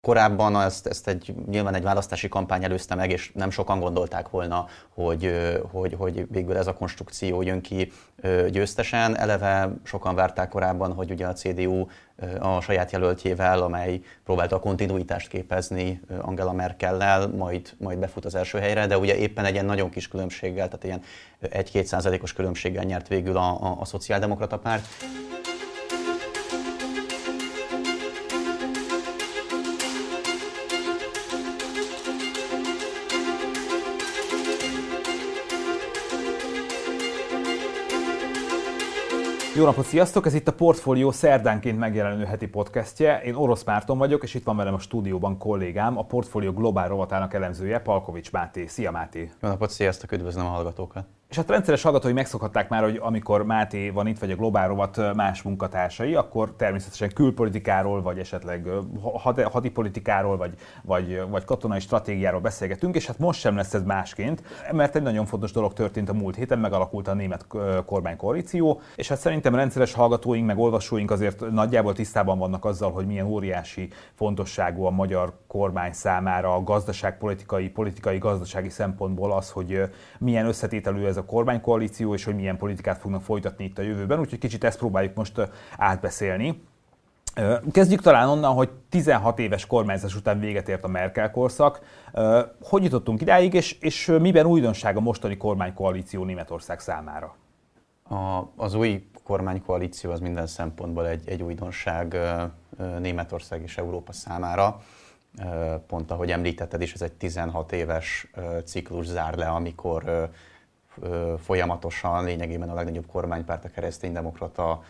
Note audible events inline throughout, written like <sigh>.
Korábban ezt, ezt egy, nyilván egy választási kampány előzte meg, és nem sokan gondolták volna, hogy, hogy, hogy végül ez a konstrukció jön ki győztesen. Eleve sokan várták korábban, hogy ugye a CDU a saját jelöltjével, amely próbálta a kontinuitást képezni Angela Merkellel, majd, majd befut az első helyre, de ugye éppen egy ilyen nagyon kis különbséggel, tehát ilyen 1-2 százalékos különbséggel nyert végül a, a, a szociáldemokrata párt. Jó napot, sziasztok! Ez itt a Portfolio szerdánként megjelenő heti podcastje. Én Orosz Márton vagyok, és itt van velem a stúdióban kollégám, a Portfolio Globál rovatának elemzője, Palkovics Máté. Szia Máté! Jó napot, sziasztok! Üdvözlöm a hallgatókat! És hát rendszeres hallgatói megszokhatták már, hogy amikor Máté van itt, vagy a Globál Rovat más munkatársai, akkor természetesen külpolitikáról, vagy esetleg hadipolitikáról, vagy, vagy, vagy katonai stratégiáról beszélgetünk, és hát most sem lesz ez másként, mert egy nagyon fontos dolog történt a múlt héten, megalakult a német kormánykoalíció, és hát szerintem rendszeres hallgatóink, meg olvasóink azért nagyjából tisztában vannak azzal, hogy milyen óriási fontosságú a magyar kormány számára a gazdaságpolitikai, politikai, gazdasági szempontból az, hogy milyen összetételű ez a kormánykoalíció, és hogy milyen politikát fognak folytatni itt a jövőben. Úgyhogy kicsit ezt próbáljuk most átbeszélni. Kezdjük talán onnan, hogy 16 éves kormányzás után véget ért a Merkel korszak. Hogy jutottunk idáig, és, és miben újdonság a mostani kormánykoalíció Németország számára? A, az új kormánykoalíció az minden szempontból egy, egy újdonság Németország és Európa számára. Pont ahogy említetted is, ez egy 16 éves ciklus zár le, amikor folyamatosan lényegében a legnagyobb kormánypárt, a kereszténydemokrata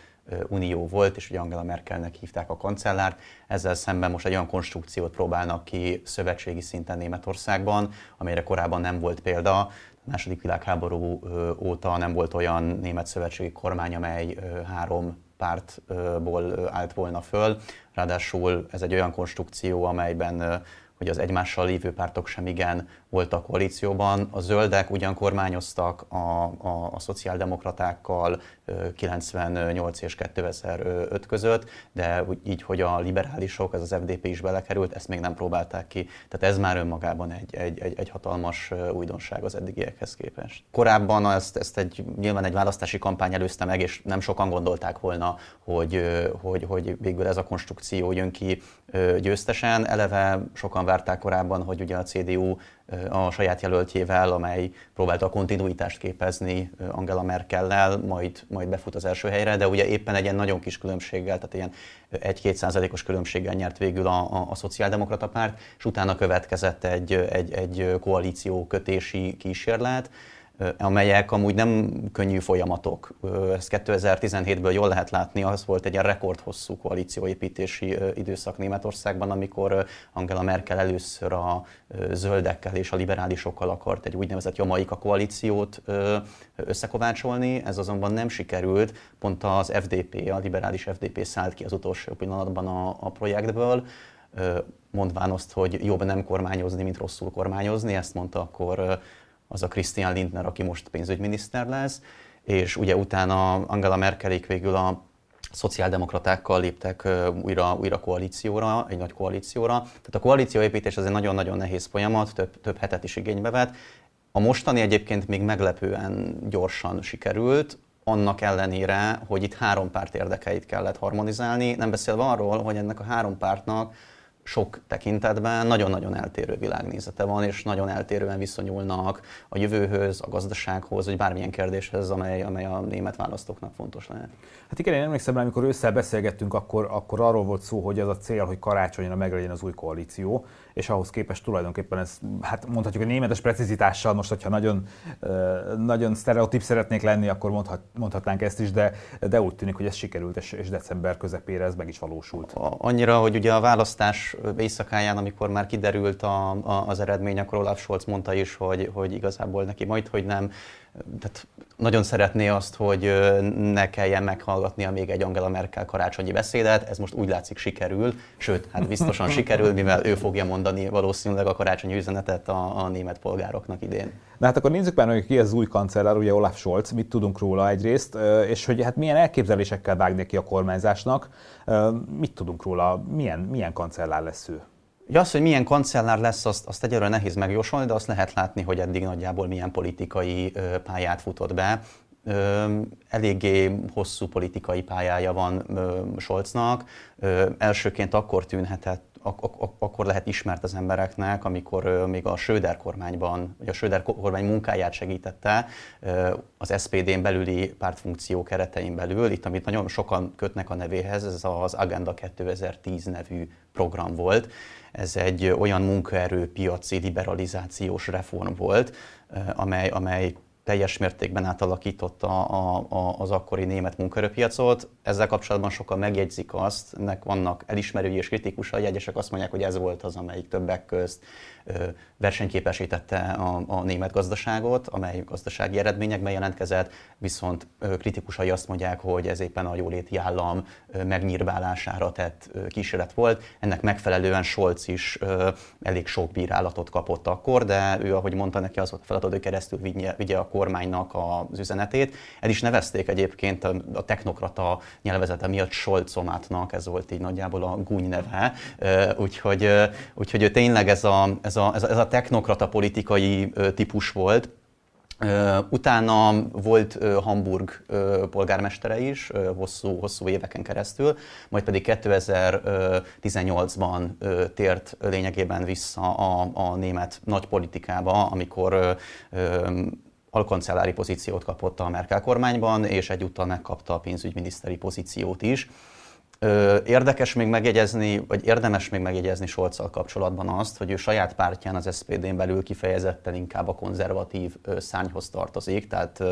unió volt, és ugye Angela Merkelnek hívták a kancellárt. Ezzel szemben most egy olyan konstrukciót próbálnak ki szövetségi szinten Németországban, amelyre korábban nem volt példa. A második világháború óta nem volt olyan német szövetségi kormány, amely három pártból állt volna föl. Ráadásul ez egy olyan konstrukció, amelyben hogy az egymással lévő pártok sem igen voltak koalícióban. A zöldek ugyan kormányoztak a, a, a szociáldemokratákkal 98 és 2005 között, de így, hogy a liberálisok, ez az FDP is belekerült, ezt még nem próbálták ki. Tehát ez már önmagában egy, egy, egy, egy hatalmas újdonság az eddigiekhez képest. Korábban ezt, ezt egy, nyilván egy választási kampány előzte meg, és nem sokan gondolták volna, hogy, hogy, hogy végül ez a konstrukció jön ki győztesen. Eleve sokan várták korábban, hogy ugye a CDU a saját jelöltjével, amely próbálta a kontinuitást képezni Angela Merkellel, majd, majd befut az első helyre, de ugye éppen egy ilyen nagyon kis különbséggel, tehát ilyen 1-2 százalékos különbséggel nyert végül a, a, a szociáldemokrata párt, és utána következett egy, egy, egy koalíció kötési kísérlet, amelyek amúgy nem könnyű folyamatok. Ezt 2017-ből jól lehet látni, az volt egy ilyen rekordhosszú koalícióépítési időszak Németországban, amikor Angela Merkel először a zöldekkel és a liberálisokkal akart egy úgynevezett jamaika koalíciót összekovácsolni, ez azonban nem sikerült, pont az FDP, a liberális FDP szállt ki az utolsó pillanatban a, a projektből, mondván azt, hogy jobb nem kormányozni, mint rosszul kormányozni, ezt mondta akkor az a Christian Lindner, aki most pénzügyminiszter lesz, és ugye utána Angela Merkelik végül a szociáldemokratákkal léptek újra, újra koalícióra, egy nagy koalícióra. Tehát a koalícióépítés az egy nagyon-nagyon nehéz folyamat, több, több hetet is igénybe vett. A mostani egyébként még meglepően gyorsan sikerült, annak ellenére, hogy itt három párt érdekeit kellett harmonizálni, nem beszélve arról, hogy ennek a három pártnak sok tekintetben nagyon-nagyon eltérő világnézete van, és nagyon eltérően viszonyulnak a jövőhöz, a gazdasághoz, vagy bármilyen kérdéshez, amely, amely a német választóknak fontos lehet. Hát igen, én emlékszem rá, amikor ősszel beszélgettünk, akkor, akkor arról volt szó, hogy az a cél, hogy karácsonyra meglegyen az új koalíció, és ahhoz képest tulajdonképpen ez, hát mondhatjuk, hogy németes precizitással, most, hogyha nagyon, nagyon sztereotíp szeretnék lenni, akkor mondhat, mondhatnánk ezt is, de, de úgy tűnik, hogy ez sikerült, és, és december közepére ez meg is valósult. Annyira, hogy ugye a választás éjszakáján, amikor már kiderült a, a, az eredmény, akkor Olaf Scholz mondta is, hogy, hogy igazából neki majd, hogy nem tehát nagyon szeretné azt, hogy ne kelljen meghallgatnia még egy Angela Merkel karácsonyi beszédet, ez most úgy látszik sikerül, sőt, hát biztosan sikerül, mivel ő fogja mondani valószínűleg a karácsonyi üzenetet a, a német polgároknak idén. Na hát akkor nézzük már, hogy ki az új kancellár, ugye Olaf Scholz, mit tudunk róla egyrészt, és hogy hát milyen elképzelésekkel vág neki a kormányzásnak, mit tudunk róla, milyen, milyen kancellár lesz ő? Ugye az, hogy milyen kancellár lesz, azt, azt egyelőre nehéz megjósolni, de azt lehet látni, hogy eddig nagyjából milyen politikai pályát futott be. Eléggé hosszú politikai pályája van Scholznak. Elsőként akkor tűnhetett ak- ak- akkor lehet ismert az embereknek, amikor még a Söder kormányban, vagy a Söder kormány munkáját segítette az SPD-n belüli pártfunkció keretein belül. Itt, amit nagyon sokan kötnek a nevéhez, ez az Agenda 2010 nevű program volt. Ez egy olyan munkaerőpiaci liberalizációs reform volt, amely, amely teljes mértékben átalakította a, a, az akkori német munkaerőpiacot. Ezzel kapcsolatban sokan megjegyzik azt, ennek vannak elismerői és kritikusai, egyesek azt mondják, hogy ez volt az, amelyik többek közt versenyképesítette a, a német gazdaságot, amely gazdasági eredményekben jelentkezett, viszont kritikusai azt mondják, hogy ez éppen a jóléti állam megnyírbálására tett kísérlet volt. Ennek megfelelően Scholz is elég sok bírálatot kapott akkor, de ő, ahogy mondta neki, az volt a feladat, hogy keresztül vigye, vigye a kormánynak az üzenetét. El is nevezték egyébként a, technokrata nyelvezete miatt Scholzomátnak, ez volt így nagyjából a gúny neve, úgyhogy, úgyhogy tényleg ez a, ez a, ez a technokrata politikai típus volt, Utána volt Hamburg polgármestere is hosszú, hosszú éveken keresztül, majd pedig 2018-ban tért lényegében vissza a, a német nagypolitikába, amikor alkancellári pozíciót kapott a Merkel kormányban, és egyúttal megkapta a pénzügyminiszteri pozíciót is. Érdekes még megjegyezni, vagy érdemes még megjegyezni Solccal kapcsolatban azt, hogy ő saját pártján az SPD-n belül kifejezetten inkább a konzervatív szárnyhoz tartozik, tehát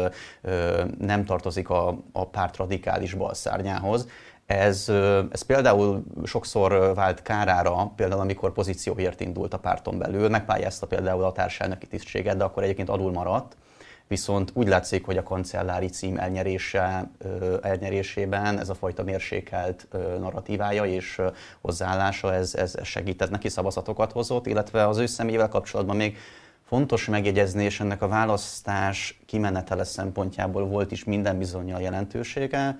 nem tartozik a, a párt radikális bal szárnyához. Ez, ez például sokszor vált kárára, például amikor pozícióért indult a párton belül, megpályázta például a társelnöki tisztséget, de akkor egyébként alul maradt, viszont úgy látszik, hogy a kancellári cím elnyerése, elnyerésében ez a fajta mérsékelt narratívája és hozzáállása, ez, ez segített neki szavazatokat hozott, illetve az ő személyével kapcsolatban még fontos megjegyezni, és ennek a választás kimenetele szempontjából volt is minden bizonyal jelentősége,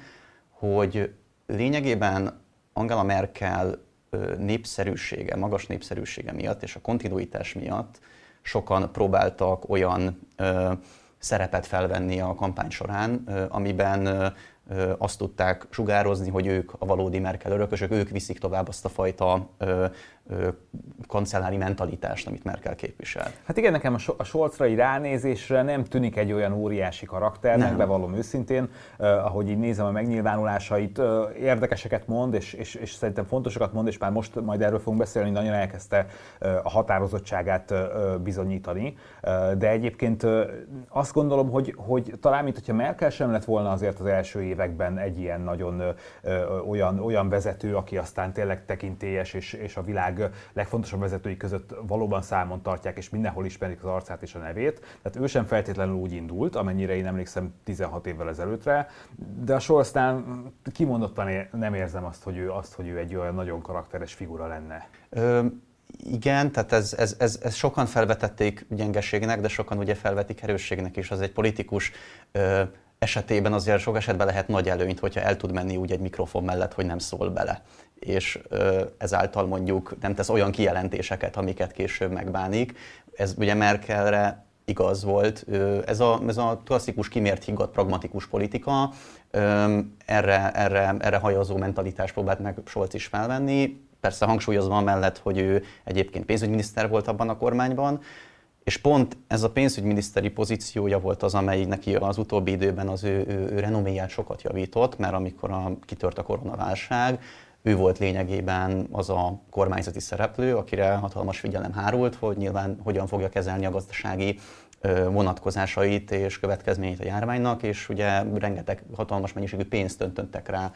hogy lényegében Angela Merkel népszerűsége, magas népszerűsége miatt és a kontinuitás miatt sokan próbáltak olyan szerepet felvenni a kampány során, amiben azt tudták sugározni, hogy ők a valódi Merkel örökösök, ők viszik tovább azt a fajta kancellári mentalitást, amit Merkel képvisel. Hát igen, nekem a Scholzrai ránézésre nem tűnik egy olyan óriási karakternek, nem. bevallom őszintén, uh, ahogy így nézem a megnyilvánulásait, uh, érdekeseket mond, és, és, és szerintem fontosakat mond, és már most majd erről fogunk beszélni, nagyon elkezdte uh, a határozottságát uh, bizonyítani, uh, de egyébként uh, azt gondolom, hogy, hogy talán, mint hogyha Merkel sem lett volna azért az első években egy ilyen nagyon uh, olyan, olyan vezető, aki aztán tényleg tekintélyes, és, és a világ világ legfontosabb vezetői között valóban számon tartják, és mindenhol ismerik az arcát és a nevét. Tehát ő sem feltétlenül úgy indult, amennyire én emlékszem 16 évvel ezelőttre, de a Scholznál kimondottan nem érzem azt, hogy ő, azt, hogy ő egy olyan nagyon karakteres figura lenne. Ö, igen, tehát ez, ez, ez, ez sokan felvetették gyengeségnek, de sokan ugye felvetik erősségnek is. Az egy politikus ö, esetében azért sok esetben lehet nagy előnyt, hogyha el tud menni úgy egy mikrofon mellett, hogy nem szól bele és ezáltal mondjuk nem tesz olyan kijelentéseket, amiket később megbánik. Ez ugye Merkelre igaz volt. Ez a, ez a klasszikus kimért higgadt pragmatikus politika, erre, erre, erre hajazó mentalitást próbált meg Scholz is felvenni, persze hangsúlyozva mellett, hogy ő egyébként pénzügyminiszter volt abban a kormányban, és pont ez a pénzügyminiszteri pozíciója volt az, amely neki az utóbbi időben az ő, ő, ő renoméját sokat javított, mert amikor a, kitört a koronaválság, ő volt lényegében az a kormányzati szereplő, akire hatalmas figyelem hárult, hogy nyilván hogyan fogja kezelni a gazdasági vonatkozásait és következményeit a járványnak, és ugye rengeteg hatalmas mennyiségű pénzt öntöttek rá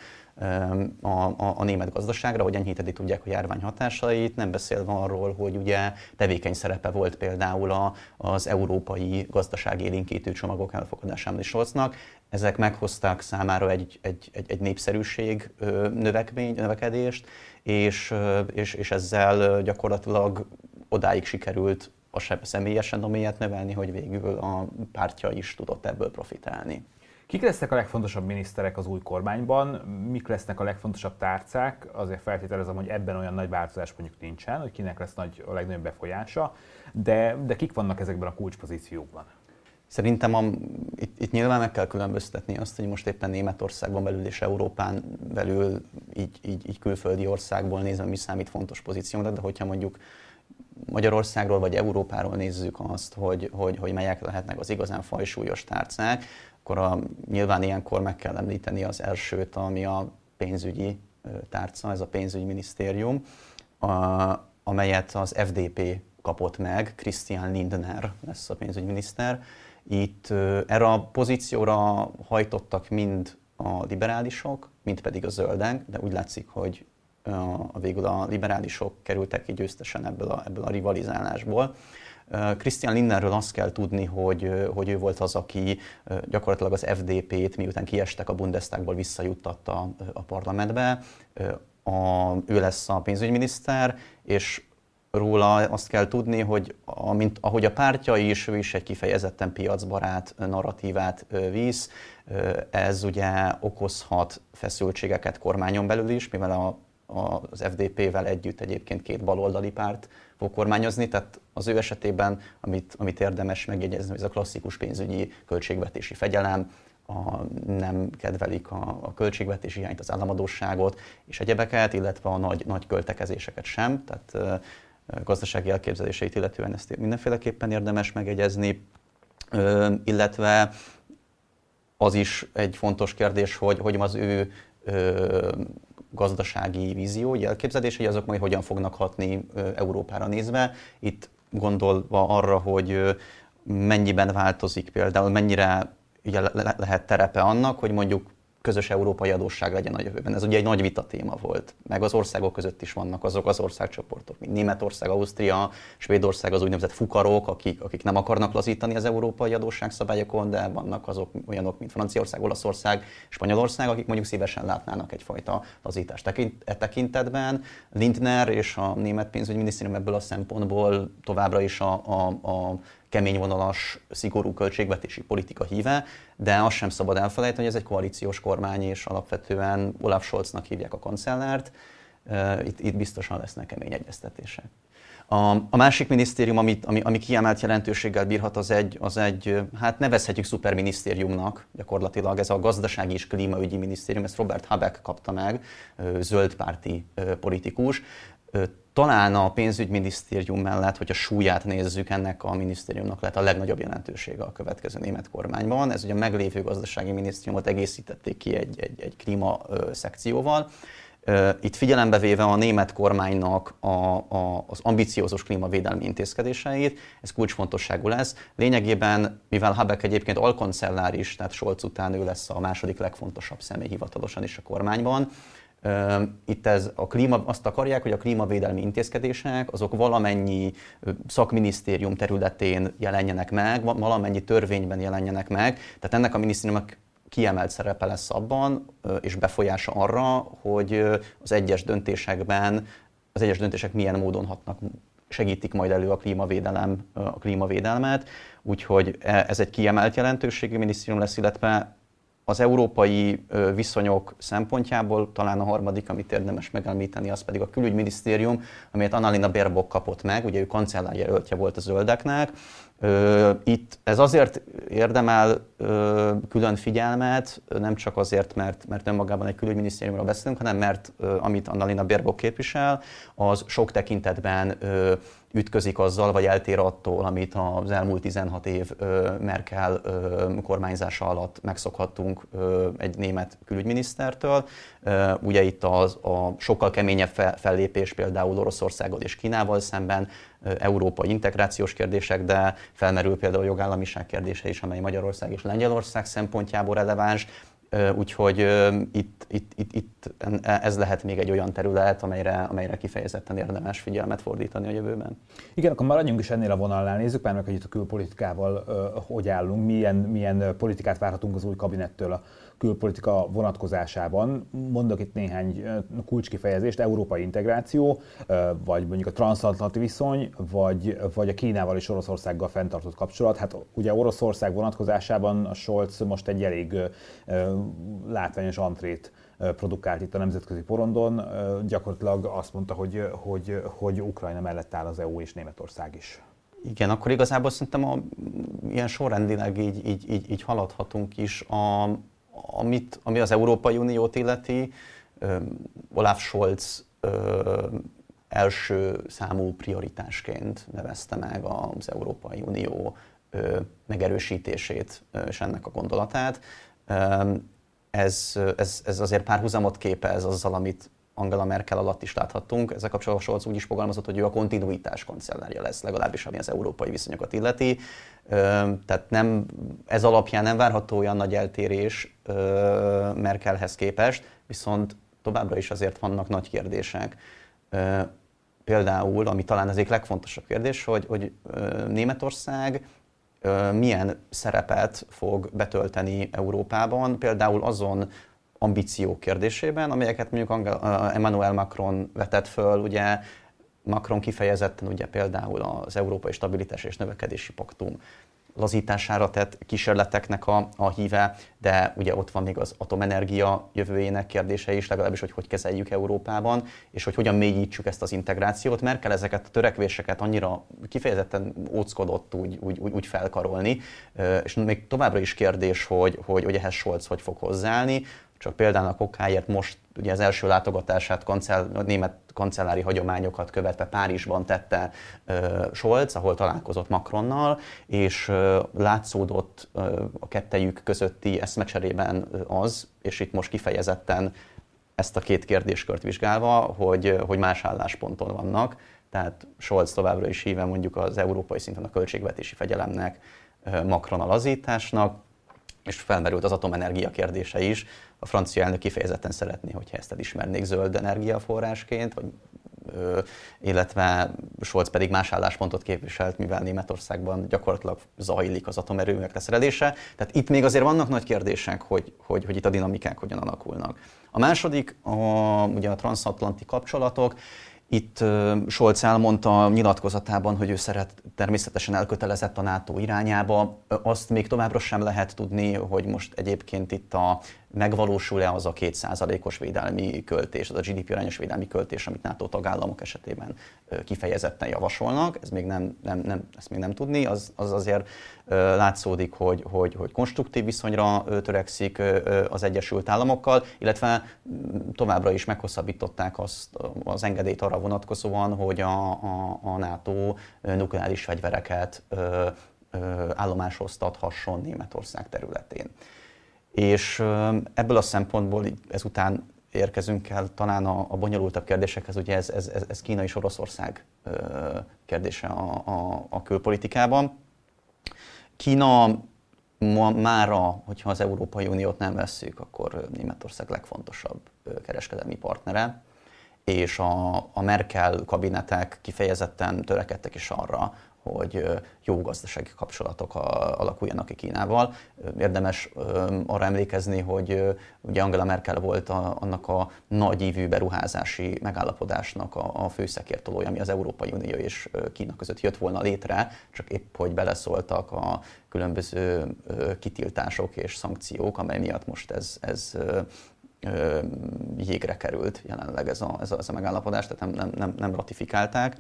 a, a, a német gazdaságra, hogy enyhíteni tudják a járvány hatásait, nem beszélve arról, hogy ugye tevékeny szerepe volt például a, az európai gazdasági élénkítő csomagok elfogadásában is hoznak. Ezek meghozták számára egy, egy, egy, egy népszerűség növekmény, növekedést, és, és, és ezzel gyakorlatilag odáig sikerült a személyes renoméját növelni, hogy végül a pártja is tudott ebből profitálni. Kik lesznek a legfontosabb miniszterek az új kormányban, mik lesznek a legfontosabb tárcák, azért feltételezem, hogy ebben olyan nagy változás mondjuk nincsen, hogy kinek lesz nagy, a legnagyobb befolyása, de, de kik vannak ezekben a kulcspozíciókban? Szerintem a, itt, itt nyilván meg kell különböztetni azt, hogy most éppen Németországban belül és Európán belül így, így, így külföldi országból nézve mi számít fontos pozíciónak, de hogyha mondjuk Magyarországról vagy Európáról nézzük azt, hogy, hogy, hogy melyek lehetnek az igazán fajsúlyos tárcák, akkor a, nyilván ilyenkor meg kell említeni az elsőt, ami a pénzügyi tárca, ez a pénzügyminisztérium, a, amelyet az FDP kapott meg, Christian Lindner lesz a pénzügyminiszter. Itt erre a pozícióra hajtottak mind a liberálisok, mind pedig a zöldek, de úgy látszik, hogy a, végül a liberálisok kerültek ki győztesen ebből a, ebből a rivalizálásból. Christian Linnerről azt kell tudni, hogy, hogy ő volt az, aki gyakorlatilag az FDP-t, miután kiestek a Bundestagból, visszajuttatta a parlamentbe. A, ő lesz a pénzügyminiszter, és róla azt kell tudni, hogy amint, ahogy a pártja is, ő is egy kifejezetten piacbarát narratívát visz, ez ugye okozhat feszültségeket kormányon belül is, mivel a, a, az FDP-vel együtt egyébként két baloldali párt fog kormányozni, tehát az ő esetében, amit, amit érdemes megjegyezni, ez a klasszikus pénzügyi költségvetési fegyelem, a, nem kedvelik a, a költségvetési hiányt, az államadóságot és egyebeket, illetve a nagy, nagy költekezéseket sem. Tehát gazdasági elképzeléseit illetően ezt mindenféleképpen érdemes megjegyezni, illetve az is egy fontos kérdés, hogy, hogy az ő gazdasági vízió, elképzelései, azok majd hogyan fognak hatni Európára nézve. Itt gondolva arra, hogy mennyiben változik például, mennyire lehet terepe annak, hogy mondjuk közös európai adósság legyen a jövőben. Ez ugye egy nagy vita téma volt. Meg az országok között is vannak azok az országcsoportok, mint Németország, Ausztria, Svédország az úgynevezett fukarok, akik, akik nem akarnak lazítani az európai adósságszabályokon, de vannak azok olyanok, mint Franciaország, Olaszország, Spanyolország, akik mondjuk szívesen látnának egyfajta lazítást. E tekintetben Lindner és a német pénzügyminisztérium ebből a szempontból továbbra is a, a, a keményvonalas, szigorú költségvetési politika híve, de azt sem szabad elfelejteni, hogy ez egy koalíciós kormány, és alapvetően Olaf Scholznak hívják a kancellárt, itt, itt biztosan lesznek kemény egyeztetések. A, a másik minisztérium, amit, ami, ami kiemelt jelentőséggel bírhat, az egy, az egy, hát nevezhetjük szuperminisztériumnak. Gyakorlatilag, ez a gazdasági és klímaügyi minisztérium, ezt Robert Habeck kapta meg, zöldpárti politikus talán a pénzügyminisztérium mellett, hogy a súlyát nézzük, ennek a minisztériumnak lett a legnagyobb jelentősége a következő német kormányban. Ez ugye a meglévő gazdasági minisztériumot egészítették ki egy, egy, egy klíma szekcióval. Itt figyelembe véve a német kormánynak a, a, az ambiciózus klímavédelmi intézkedéseit, ez kulcsfontosságú lesz. Lényegében, mivel Habeck egyébként alkoncellár is, tehát Scholz után ő lesz a második legfontosabb személy hivatalosan is a kormányban, itt ez a klíma, azt akarják, hogy a klímavédelmi intézkedések azok valamennyi szakminisztérium területén jelenjenek meg, valamennyi törvényben jelenjenek meg. Tehát ennek a minisztériumnak kiemelt szerepe lesz abban, és befolyása arra, hogy az egyes döntésekben, az egyes döntések milyen módon hatnak, segítik majd elő a klímavédelem, a klímavédelmet. Úgyhogy e, ez egy kiemelt jelentőségű minisztérium lesz, illetve az európai viszonyok szempontjából talán a harmadik, amit érdemes megemlíteni, az pedig a külügyminisztérium, amelyet Annalina Baerbock kapott meg, ugye ő kancellárjelöltje volt a zöldeknek. Itt ez azért érdemel külön figyelmet, nem csak azért, mert, mert önmagában egy külügyminisztériumról beszélünk, hanem mert amit Annalina Baerbock képvisel, az sok tekintetben ütközik azzal, vagy eltér attól, amit az elmúlt 16 év Merkel kormányzása alatt megszokhattunk egy német külügyminisztertől. Ugye itt az, a sokkal keményebb fellépés például Oroszországgal és Kínával szemben, európai integrációs kérdések, de felmerül például a jogállamiság kérdése is, amely Magyarország és Lengyelország szempontjából releváns. Úgyhogy itt, itt, itt, itt ez lehet még egy olyan terület, amelyre, amelyre kifejezetten érdemes figyelmet fordítani a jövőben. Igen, akkor maradjunk is ennél a vonalnál, nézzük már meg, hogy itt a külpolitikával hogy állunk, milyen, milyen politikát várhatunk az új kabinettől külpolitika vonatkozásában. Mondok itt néhány kulcskifejezést, európai integráció, vagy mondjuk a transatlanti viszony, vagy, vagy a Kínával és Oroszországgal fenntartott kapcsolat. Hát ugye Oroszország vonatkozásában a Scholz most egy elég látványos antrét produkált itt a nemzetközi porondon. Gyakorlatilag azt mondta, hogy, hogy, hogy Ukrajna mellett áll az EU és Németország is. Igen, akkor igazából szerintem a, ilyen sorrendileg így, így, így, így haladhatunk is. A, amit, ami az Európai Uniót illeti, Olaf Scholz első számú prioritásként nevezte meg az Európai Unió megerősítését és ennek a gondolatát. Ez, ez, ez azért párhuzamot képez azzal, amit Angela Merkel alatt is láthattunk. Ezzel kapcsolatban Scholz úgy is fogalmazott, hogy ő a kontinuitás kancellárja lesz, legalábbis ami az európai viszonyokat illeti. Tehát nem, ez alapján nem várható olyan nagy eltérés Merkelhez képest, viszont továbbra is azért vannak nagy kérdések. Például, ami talán az egyik legfontosabb kérdés, hogy, hogy Németország milyen szerepet fog betölteni Európában, például azon ambíciók kérdésében, amelyeket mondjuk Emmanuel Macron vetett föl, ugye Macron kifejezetten ugye például az Európai Stabilitás és Növekedési Paktum lazítására tett kísérleteknek a, a híve, de ugye ott van még az atomenergia jövőjének kérdése is, legalábbis, hogy hogy kezeljük Európában, és hogy hogyan mélyítsük ezt az integrációt. Merkel ezeket a törekvéseket annyira kifejezetten óckodott úgy, úgy, úgy, úgy felkarolni, és még továbbra is kérdés, hogy, hogy, hogy ehhez Scholz hogy fog hozzáállni. Csak például okáért most ugye az első látogatását kancell, a német kancellári hagyományokat követve Párizsban tette uh, Scholz, ahol találkozott Macronnal, és uh, látszódott uh, a kettejük közötti eszmecserében az, és itt most kifejezetten ezt a két kérdéskört vizsgálva, hogy, hogy más állásponton vannak. Tehát Scholz továbbra is híve mondjuk az európai szinten a költségvetési fegyelemnek, Macron a lazításnak, és felmerült az atomenergia kérdése is. A francia elnök kifejezetten szeretné, hogyha ezt elismernék zöld energiaforrásként, vagy, ö, illetve Scholz pedig más álláspontot képviselt, mivel Németországban gyakorlatilag zajlik az atomerőművek leszerelése. Tehát itt még azért vannak nagy kérdések, hogy, hogy, hogy itt a dinamikák hogyan alakulnak. A második, a, ugye a transatlanti kapcsolatok. Itt Scholz elmondta nyilatkozatában, hogy ő szeret természetesen elkötelezett a NATO irányába. Azt még továbbra sem lehet tudni, hogy most egyébként itt a megvalósul-e az a kétszázalékos védelmi költés, az a GDP arányos védelmi költés, amit NATO tagállamok esetében kifejezetten javasolnak. Ez még nem, nem, nem, ezt még nem tudni. Az, az azért látszódik, hogy, hogy, hogy konstruktív viszonyra törekszik az Egyesült Államokkal, illetve továbbra is meghosszabbították azt az engedélyt arra vonatkozóan, hogy a, a, a NATO nukleáris fegyvereket állomásoztathasson Németország területén. És ebből a szempontból ezután érkezünk el talán a, a bonyolultabb kérdésekhez, ugye ez, ez, ez Kína és Oroszország kérdése a, a, a külpolitikában. Kína ma, mára, hogyha az Európai Uniót nem vesszük, akkor Németország legfontosabb kereskedelmi partnere, és a, a Merkel kabinetek kifejezetten törekedtek is arra, hogy jó gazdasági kapcsolatok alakuljanak ki Kínával. Érdemes arra emlékezni, hogy ugye Angela Merkel volt a, annak a nagy ívű beruházási megállapodásnak a, a főszekértolója, ami az Európai Unió és Kína között jött volna létre, csak épp hogy beleszóltak a különböző kitiltások és szankciók, amely miatt most ez, ez jégre került jelenleg ez a, ez a, ez a megállapodás, tehát nem, nem, nem, nem ratifikálták.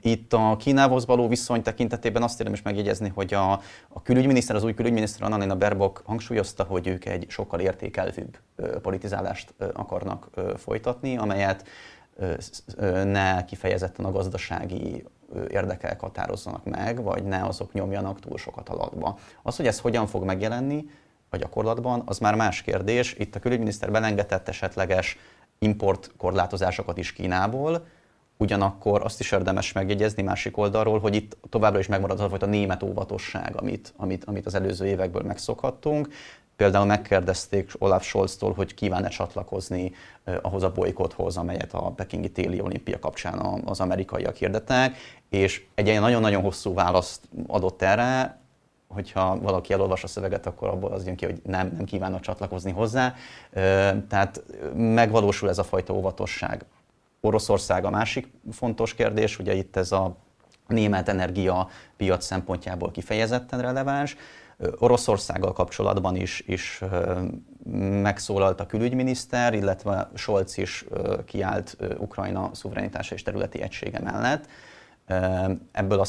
Itt a Kínához való viszony tekintetében azt érdemes megjegyezni, hogy a, a külügyminiszter, az új külügyminiszter Annalena Baerbock hangsúlyozta, hogy ők egy sokkal értékelvűbb politizálást akarnak folytatni, amelyet ne kifejezetten a gazdasági érdekek határozzanak meg, vagy ne azok nyomjanak túl sokat alakba. Az, hogy ez hogyan fog megjelenni, a gyakorlatban, az már más kérdés. Itt a külügyminiszter belengedett esetleges importkorlátozásokat is Kínából, ugyanakkor azt is érdemes megjegyezni másik oldalról, hogy itt továbbra is megmarad az a német óvatosság, amit, amit, amit az előző évekből megszokhattunk. Például megkérdezték Olaf Scholztól, hogy kíván-e csatlakozni eh, ahhoz a bolykothoz, amelyet a Pekingi téli olimpia kapcsán az amerikaiak hirdettek, és egy ilyen nagyon-nagyon hosszú választ adott erre, hogyha valaki elolvas a szöveget, akkor abból az jön ki, hogy nem, nem kívánnak csatlakozni hozzá. Tehát megvalósul ez a fajta óvatosság. Oroszország a másik fontos kérdés, ugye itt ez a német energia piac szempontjából kifejezetten releváns. Oroszországgal kapcsolatban is, is megszólalt a külügyminiszter, illetve Scholz is kiállt Ukrajna szuverenitása és területi egysége mellett. Ebből a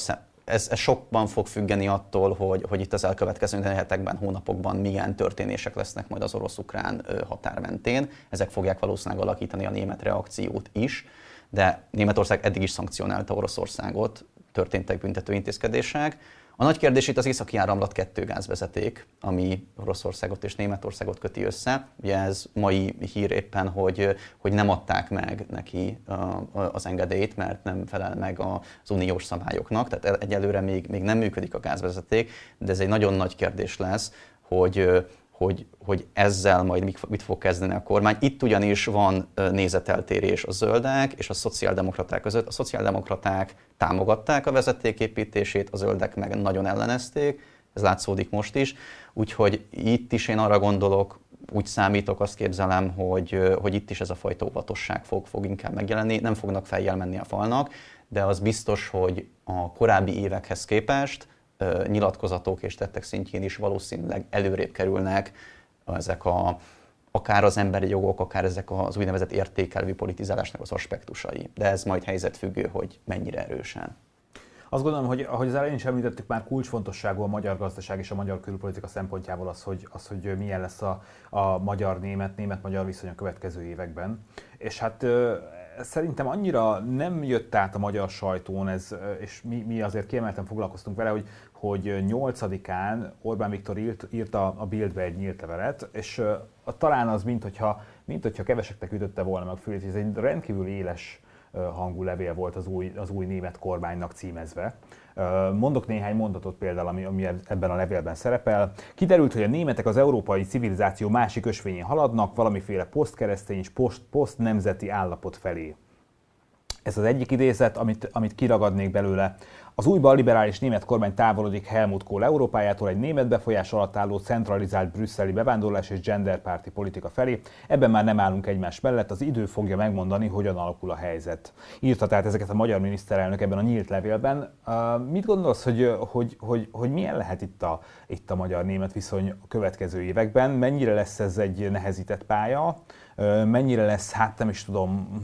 ez, ez sokban fog függeni attól, hogy, hogy itt az elkövetkező hetekben, hónapokban milyen történések lesznek majd az orosz-ukrán határ mentén. Ezek fogják valószínűleg alakítani a német reakciót is, de Németország eddig is szankcionálta Oroszországot, történtek büntető intézkedések. A nagy kérdés itt az északi áramlat kettő gázvezeték, ami Oroszországot és Németországot köti össze. Ugye ez mai hír éppen, hogy, hogy nem adták meg neki az engedélyt, mert nem felel meg az uniós szabályoknak, tehát egyelőre még, még nem működik a gázvezeték, de ez egy nagyon nagy kérdés lesz, hogy hogy, hogy ezzel majd mit fog kezdeni a kormány. Itt ugyanis van nézeteltérés a zöldek és a szociáldemokraták között. A szociáldemokraták támogatták a vezetéképítését, a zöldek meg nagyon ellenezték, ez látszódik most is. Úgyhogy itt is én arra gondolok, úgy számítok, azt képzelem, hogy, hogy itt is ez a fajta óvatosság fog, fog inkább megjelenni. Nem fognak fejjel menni a falnak, de az biztos, hogy a korábbi évekhez képest nyilatkozatok és tettek szintjén is valószínűleg előrébb kerülnek ezek a, akár az emberi jogok, akár ezek az úgynevezett értékelvű politizálásnak az aspektusai. De ez majd helyzetfüggő, hogy mennyire erősen. Azt gondolom, hogy ahogy az elején is említettük, már kulcsfontosságú a magyar gazdaság és a magyar külpolitika szempontjából az, hogy, az, hogy milyen lesz a, a magyar-német, német-magyar viszony a következő években. És hát szerintem annyira nem jött át a magyar sajtón ez, és mi, mi azért kiemelten foglalkoztunk vele, hogy, hogy 8-án Orbán Viktor írt, írta a Bildbe egy nyílt levelet, és talán az, mint hogyha, mint hogyha keveseknek ütötte volna meg fülét, ez egy rendkívül éles hangú levél volt az új, az új német kormánynak címezve. Mondok néhány mondatot például, ami, ami ebben a levélben szerepel. Kiderült, hogy a németek az európai civilizáció másik ösvényén haladnak, valamiféle posztkeresztény és post, posztnemzeti állapot felé. Ez az egyik idézet, amit, amit kiragadnék belőle. Az új balliberális német kormány távolodik Helmut Kohl Európájától egy német befolyás alatt álló centralizált brüsszeli bevándorlás és genderpárti politika felé. Ebben már nem állunk egymás mellett, az idő fogja megmondani, hogyan alakul a helyzet. Írta tehát ezeket a magyar miniszterelnök ebben a nyílt levélben. Uh, mit gondolsz, hogy, hogy, hogy, hogy milyen lehet itt a, itt a magyar-német viszony a következő években? Mennyire lesz ez egy nehezített pálya? Mennyire lesz, hát nem is tudom,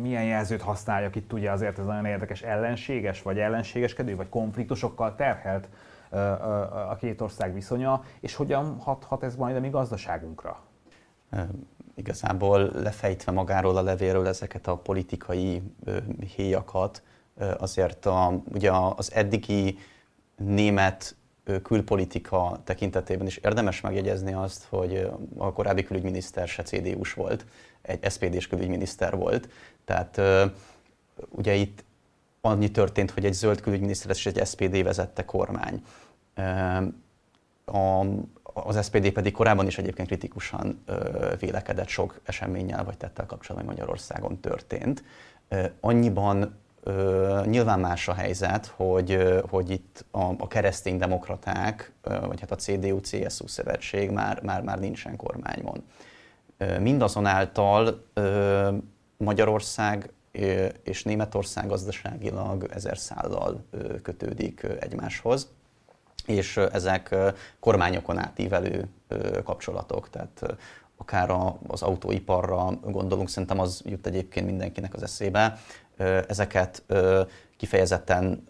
milyen jelzőt használjak itt, ugye azért ez nagyon érdekes, ellenséges, vagy ellenségeskedő, vagy konfliktusokkal terhelt a két ország viszonya, és hogyan hathat ez majd a mi gazdaságunkra? Igazából lefejtve magáról a levélről ezeket a politikai héjakat, azért a, ugye az eddigi német külpolitika tekintetében is érdemes megjegyezni azt, hogy a korábbi külügyminiszter se CDU-s volt, egy SPD-s külügyminiszter volt. Tehát ugye itt annyi történt, hogy egy zöld külügyminiszter és egy SPD vezette kormány. A, az SPD pedig korábban is egyébként kritikusan vélekedett sok eseménnyel vagy tettel kapcsolatban, hogy Magyarországon történt. Annyiban nyilván más a helyzet, hogy, hogy itt a, a kereszténydemokraták, vagy hát a CDU-CSU szövetség már, már, már nincsen kormánymon. Mindazonáltal Magyarország és Németország gazdaságilag ezer szállal kötődik egymáshoz, és ezek kormányokon átívelő kapcsolatok, tehát akár az autóiparra gondolunk, szerintem az jut egyébként mindenkinek az eszébe, ezeket kifejezetten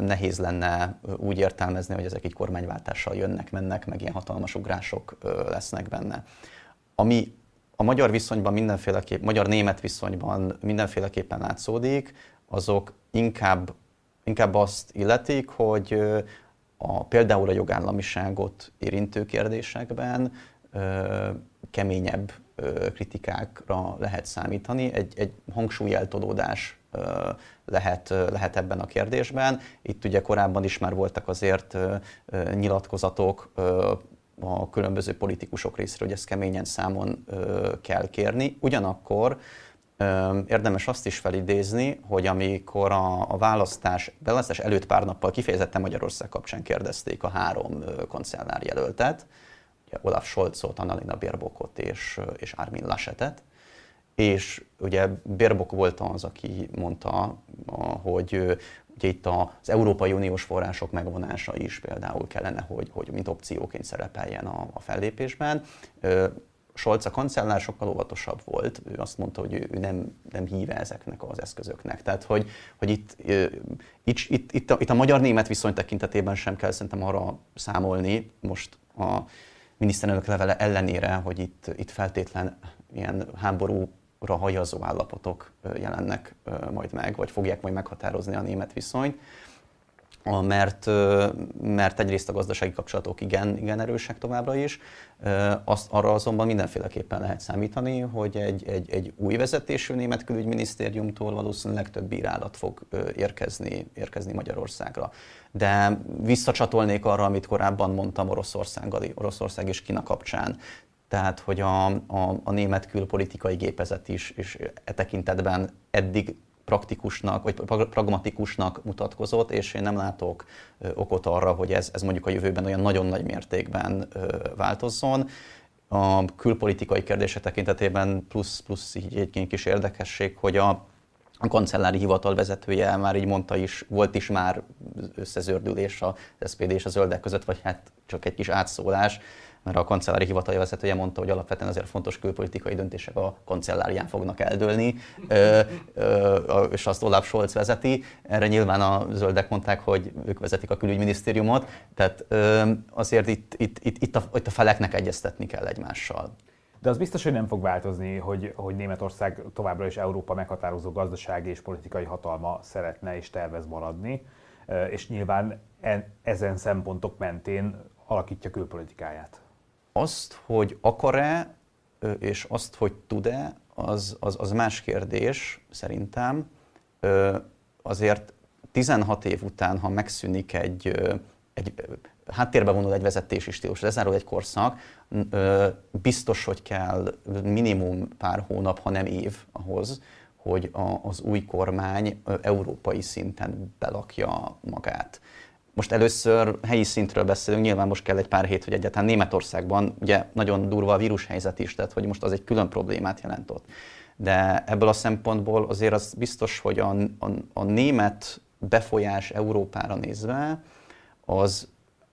nehéz lenne úgy értelmezni, hogy ezek egy kormányváltással jönnek, mennek, meg ilyen hatalmas ugrások lesznek benne. Ami a magyar viszonyban mindenféleképp, magyar-német viszonyban mindenféleképpen látszódik, azok inkább, inkább azt illetik, hogy a, például a jogállamiságot érintő kérdésekben keményebb kritikákra lehet számítani. Egy, egy hangsúlyeltolódás lehet, lehet ebben a kérdésben. Itt ugye korábban is már voltak azért nyilatkozatok a különböző politikusok részéről, hogy ezt keményen számon kell kérni. Ugyanakkor Érdemes azt is felidézni, hogy amikor a, a választás, választás előtt pár nappal kifejezetten Magyarország kapcsán kérdezték a három kancellár jelöltet, Olaf Scholzot, Annalena Baerbockot és, és Armin Laschetet, és ugye Baerbock volt az, aki mondta, hogy ugye itt az Európai Uniós források megvonása is például kellene, hogy, hogy mint opcióként szerepeljen a, a fellépésben. Scholz a kancellár sokkal óvatosabb volt, ő azt mondta, hogy ő nem, nem híve ezeknek az eszközöknek. Tehát, hogy, hogy itt, itt, itt, itt, a, itt a magyar-német viszony tekintetében sem kell szerintem arra számolni most a miniszterelnök levele ellenére, hogy itt, itt feltétlen ilyen háborúra hajazó állapotok jelennek majd meg, vagy fogják majd meghatározni a német viszonyt mert, mert egyrészt a gazdasági kapcsolatok igen, igen erősek továbbra is, azt, arra azonban mindenféleképpen lehet számítani, hogy egy, egy, egy új vezetésű német külügyminisztériumtól valószínűleg több bírálat fog érkezni, érkezni Magyarországra. De visszacsatolnék arra, amit korábban mondtam Oroszország, Oroszország és Kína kapcsán. Tehát, hogy a, a, a német külpolitikai gépezet is, is e tekintetben eddig praktikusnak, vagy pragmatikusnak mutatkozott, és én nem látok okot arra, hogy ez, ez mondjuk a jövőben olyan nagyon nagy mértékben változzon. A külpolitikai kérdések tekintetében plusz, plusz így egy kis érdekesség, hogy a, a kancellári hivatal vezetője már így mondta is, volt is már összezördülés az SPD és a zöldek között, vagy hát csak egy kis átszólás, mert a kancellári hivatali vezetője mondta, hogy alapvetően azért fontos külpolitikai döntések a kancellárián fognak eldőlni, és azt Olaf Scholz vezeti. Erre nyilván a zöldek mondták, hogy ők vezetik a külügyminisztériumot, tehát azért itt, itt, itt, itt, a, itt a feleknek egyeztetni kell egymással. De az biztos, hogy nem fog változni, hogy, hogy Németország továbbra is Európa meghatározó gazdasági és politikai hatalma szeretne és tervez maradni, és nyilván ezen szempontok mentén alakítja külpolitikáját azt, hogy akar-e, és azt, hogy tud-e, az, az, az más kérdés szerintem. Azért 16 év után, ha megszűnik egy, egy háttérbe vonul egy vezetési stílus, lezárul egy korszak, biztos, hogy kell minimum pár hónap, ha nem év ahhoz, hogy az új kormány európai szinten belakja magát. Most először helyi szintről beszélünk, nyilván most kell egy pár hét, hogy egyáltalán Németországban, ugye nagyon durva a vírushelyzet is, tehát hogy most az egy külön problémát jelent ott. De ebből a szempontból azért az biztos, hogy a, a, a német befolyás Európára nézve, az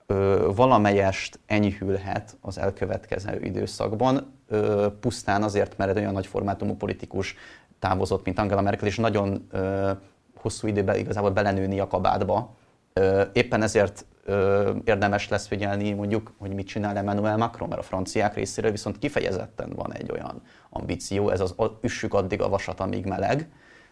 ö, valamelyest enyhülhet az elkövetkező időszakban, ö, pusztán azért, mert egy olyan nagy formátumú politikus távozott, mint Angela Merkel, és nagyon ö, hosszú időben igazából belenőni a kabátba, Éppen ezért érdemes lesz figyelni mondjuk, hogy mit csinál Emmanuel Macron, mert a franciák részéről viszont kifejezetten van egy olyan ambíció, ez az üssük addig a vasat, amíg meleg,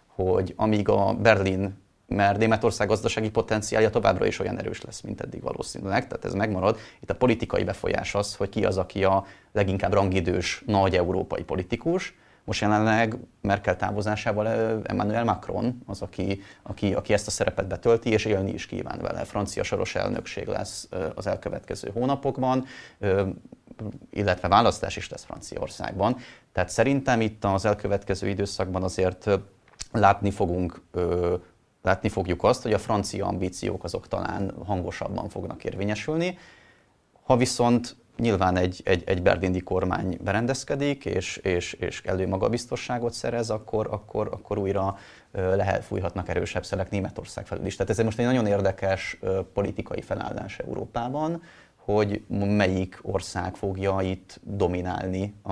hogy amíg a Berlin, mert Németország gazdasági potenciálja továbbra is olyan erős lesz, mint eddig valószínűleg, tehát ez megmarad. Itt a politikai befolyás az, hogy ki az, aki a leginkább rangidős nagy európai politikus, most jelenleg Merkel távozásával Emmanuel Macron az, aki, aki, aki ezt a szerepet betölti, és élni is kíván vele. Francia soros elnökség lesz az elkövetkező hónapokban, illetve választás is lesz Franciaországban. Tehát szerintem itt az elkövetkező időszakban azért látni fogunk látni fogjuk azt, hogy a francia ambíciók azok talán hangosabban fognak érvényesülni. Ha viszont nyilván egy, egy, egy berlindi kormány berendezkedik, és, és, és elő magabiztosságot szerez, akkor, akkor, akkor újra lehet, fújhatnak erősebb szelek Németország felül is. Tehát ez most egy nagyon érdekes politikai felállás Európában, hogy melyik ország fogja itt dominálni a,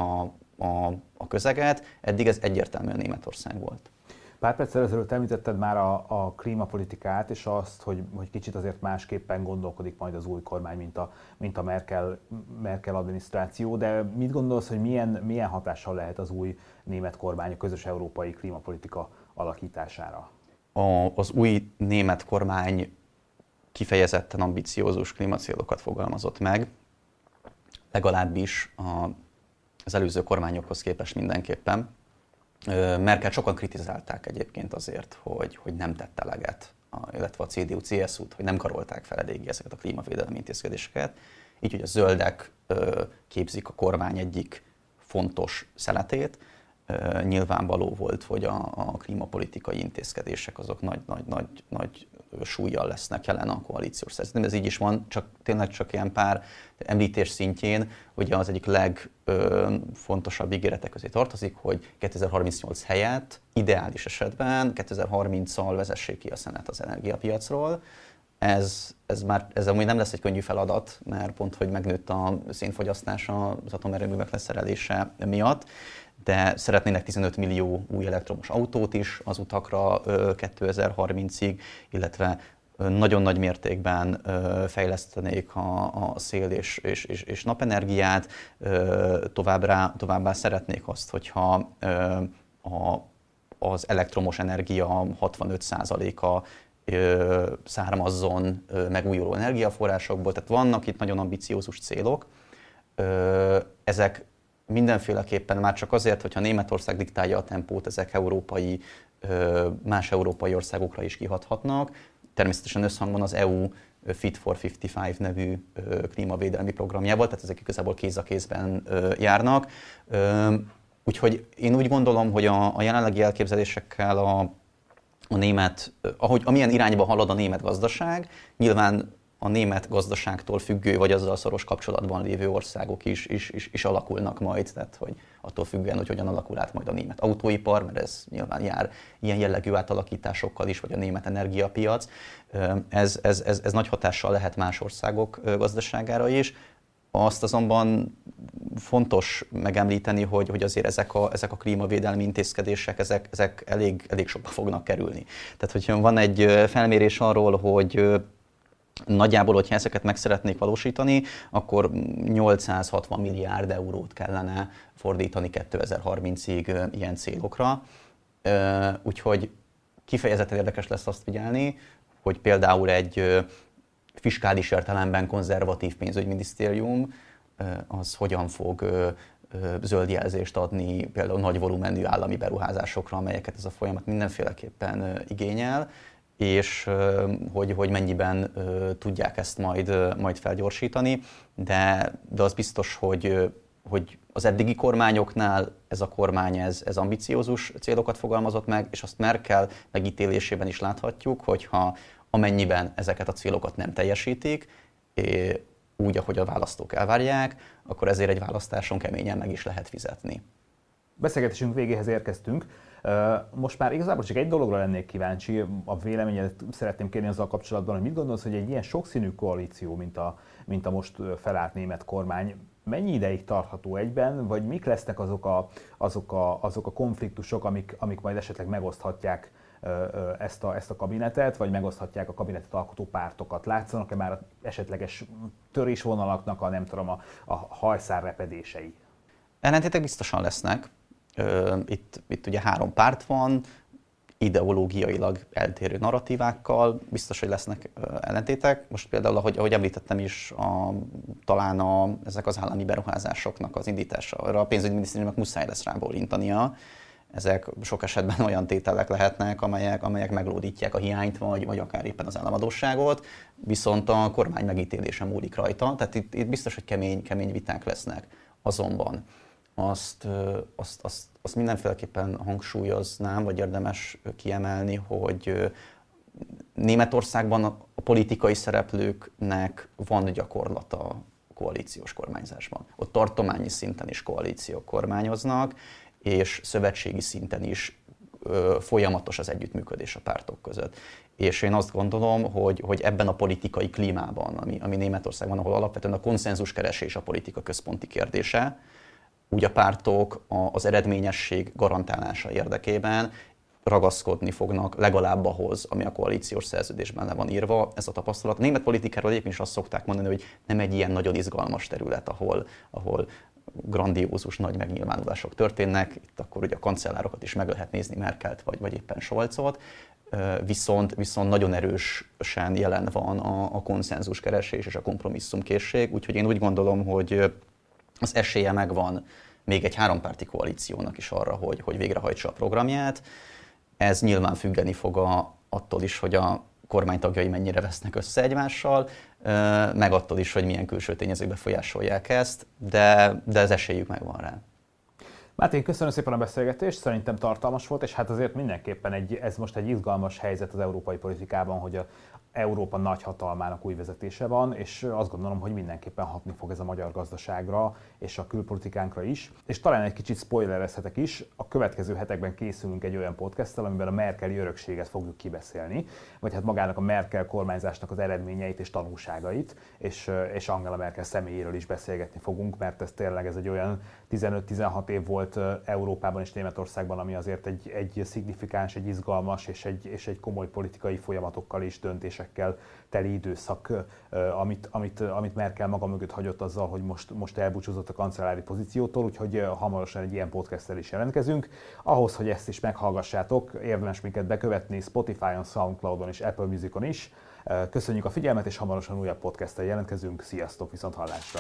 a, a közeget. Eddig ez egyértelműen Németország volt. Pár perccel ezelőtt említetted már a, a klímapolitikát, és azt, hogy, hogy kicsit azért másképpen gondolkodik majd az új kormány, mint a, mint a Merkel, Merkel adminisztráció, de mit gondolsz, hogy milyen, milyen hatással lehet az új német kormány a közös európai klímapolitika alakítására? A, az új német kormány kifejezetten ambiciózus klímacélokat fogalmazott meg, legalábbis a, az előző kormányokhoz képest mindenképpen Merkel sokan kritizálták egyébként azért, hogy, hogy nem tett eleget, illetve a CDU-CSU-t, hogy nem karolták fel eléggé ezeket a klímavédelmi intézkedéseket. Így, hogy a zöldek képzik a kormány egyik fontos szeletét. Nyilvánvaló volt, hogy a, a klímapolitikai intézkedések azok nagy, nagy, nagy, nagy súlyjal lesznek jelen a koalíciós szerződésben. Ez így is van, csak tényleg csak ilyen pár említés szintjén, hogy az egyik legfontosabb ígéretek közé tartozik, hogy 2038 helyett ideális esetben 2030-al vezessék ki a szenet az energiapiacról. Ez, ez már ez amúgy nem lesz egy könnyű feladat, mert pont, hogy megnőtt a szénfogyasztás az atomerőművek leszerelése miatt, de szeretnének 15 millió új elektromos autót is az utakra 2030-ig, illetve nagyon nagy mértékben fejlesztenék a, a szél és, és, és, és napenergiát, továbbá, továbbá szeretnék azt, hogyha a, az elektromos energia 65%-a származzon megújuló energiaforrásokból, tehát vannak itt nagyon ambiciózus célok. Ezek mindenféleképpen már csak azért, hogyha Németország diktálja a tempót, ezek európai, más európai országokra is kihathatnak. Természetesen összhangban az EU Fit for 55 nevű klímavédelmi programjával, tehát ezek igazából kéz a kézben járnak. Úgyhogy én úgy gondolom, hogy a, a jelenlegi elképzelésekkel a, a német, ahogy amilyen irányba halad a német gazdaság, nyilván a német gazdaságtól függő, vagy azzal szoros kapcsolatban lévő országok is, is, is, is alakulnak majd, tehát hogy attól függően, hogy hogyan alakul át majd a német autóipar, mert ez nyilván jár ilyen jellegű átalakításokkal is, vagy a német energiapiac. Ez, ez, ez, ez nagy hatással lehet más országok gazdaságára is. Azt azonban fontos megemlíteni, hogy, hogy azért ezek a, ezek a klímavédelmi intézkedések, ezek, ezek elég, elég sokba fognak kerülni. Tehát, hogyha van egy felmérés arról, hogy Nagyjából, hogyha ezeket meg szeretnék valósítani, akkor 860 milliárd eurót kellene fordítani 2030-ig ilyen célokra. Úgyhogy kifejezetten érdekes lesz azt figyelni, hogy például egy fiskális értelemben konzervatív pénzügyminisztérium az hogyan fog zöld jelzést adni például nagy volumenű állami beruházásokra, amelyeket ez a folyamat mindenféleképpen igényel, és hogy, hogy mennyiben tudják ezt majd, majd felgyorsítani, de, de az biztos, hogy, hogy az eddigi kormányoknál ez a kormány ez, ez ambiciózus célokat fogalmazott meg, és azt Merkel megítélésében is láthatjuk, hogyha amennyiben ezeket a célokat nem teljesítik, úgy, ahogy a választók elvárják, akkor ezért egy választáson keményen meg is lehet fizetni. Beszélgetésünk végéhez érkeztünk. Most már igazából csak egy dologra lennék kíváncsi, a véleményedet szeretném kérni azzal kapcsolatban, hogy mit gondolsz, hogy egy ilyen sokszínű koalíció, mint a, mint a most felállt német kormány, mennyi ideig tartható egyben, vagy mik lesznek azok a, azok a, azok a konfliktusok, amik, amik majd esetleg megoszthatják ezt a, ezt a kabinetet, vagy megoszthatják a kabinetet alkotó pártokat. Látszanak-e már esetleges törésvonalaknak a, nem tudom, a, a hajszár repedései? Ellentétek biztosan lesznek. Itt, itt ugye három párt van, ideológiailag eltérő narratívákkal, biztos, hogy lesznek ellentétek. Most például, ahogy, ahogy említettem is, a, talán a, ezek az állami beruházásoknak az indítása, arra a pénzügyminisztériumnak muszáj lesz rábólintania. Ezek sok esetben <laughs> olyan tételek lehetnek, amelyek, amelyek meglódítják a hiányt, vagy, vagy akár éppen az államadóságot, viszont a kormány megítélése múlik rajta, tehát itt, itt biztos, hogy kemény, kemény viták lesznek. Azonban azt, azt, azt, azt mindenféleképpen hangsúlyoznám, vagy érdemes kiemelni, hogy Németországban a politikai szereplőknek van gyakorlata koalíciós kormányzásban. Ott tartományi szinten is koalíciók kormányoznak, és szövetségi szinten is folyamatos az együttműködés a pártok között. És én azt gondolom, hogy, hogy ebben a politikai klímában, ami, ami Németországban, ahol alapvetően a konszenzuskeresés a politika központi kérdése, úgy a pártok az eredményesség garantálása érdekében ragaszkodni fognak legalább ahhoz, ami a koalíciós szerződésben le van írva. Ez a tapasztalat. A német politikáról egyébként is azt szokták mondani, hogy nem egy ilyen nagyon izgalmas terület, ahol, ahol grandiózus nagy megnyilvánulások történnek. Itt akkor ugye a kancellárokat is meg lehet nézni, Merkelt vagy, vagy éppen Scholzot. Viszont, viszont nagyon erősen jelen van a, a konszenzus keresés és a kompromisszumkészség, úgyhogy én úgy gondolom, hogy az esélye megvan még egy hárompárti koalíciónak is arra, hogy, hogy végrehajtsa a programját. Ez nyilván függeni fog a, attól is, hogy a kormánytagjai mennyire vesznek össze egymással, meg attól is, hogy milyen külső tényezők befolyásolják ezt, de, de az esélyük megvan rá. Máté, köszönöm szépen a beszélgetést, szerintem tartalmas volt, és hát azért mindenképpen egy, ez most egy izgalmas helyzet az európai politikában, hogy a, Európa nagyhatalmának új vezetése van, és azt gondolom, hogy mindenképpen hatni fog ez a magyar gazdaságra és a külpolitikánkra is. És talán egy kicsit spoilerezhetek is, a következő hetekben készülünk egy olyan podcasttel, amiben a Merkeli örökséget fogjuk kibeszélni, vagy hát magának a Merkel kormányzásnak az eredményeit és tanulságait, és, és Angela Merkel személyéről is beszélgetni fogunk, mert ez tényleg ez egy olyan 15-16 év volt Európában és Németországban, ami azért egy, egy szignifikáns, egy izgalmas és egy, és egy komoly politikai folyamatokkal és döntésekkel teli időszak, amit, amit, amit Merkel maga mögött hagyott azzal, hogy most, most elbúcsúzott a kancellári pozíciótól, úgyhogy hamarosan egy ilyen podcasttel is jelentkezünk. Ahhoz, hogy ezt is meghallgassátok, érdemes minket bekövetni Spotify-on, Soundcloud-on és Apple Music-on is. Köszönjük a figyelmet, és hamarosan újabb podcasttel jelentkezünk. Sziasztok, viszont hallásra!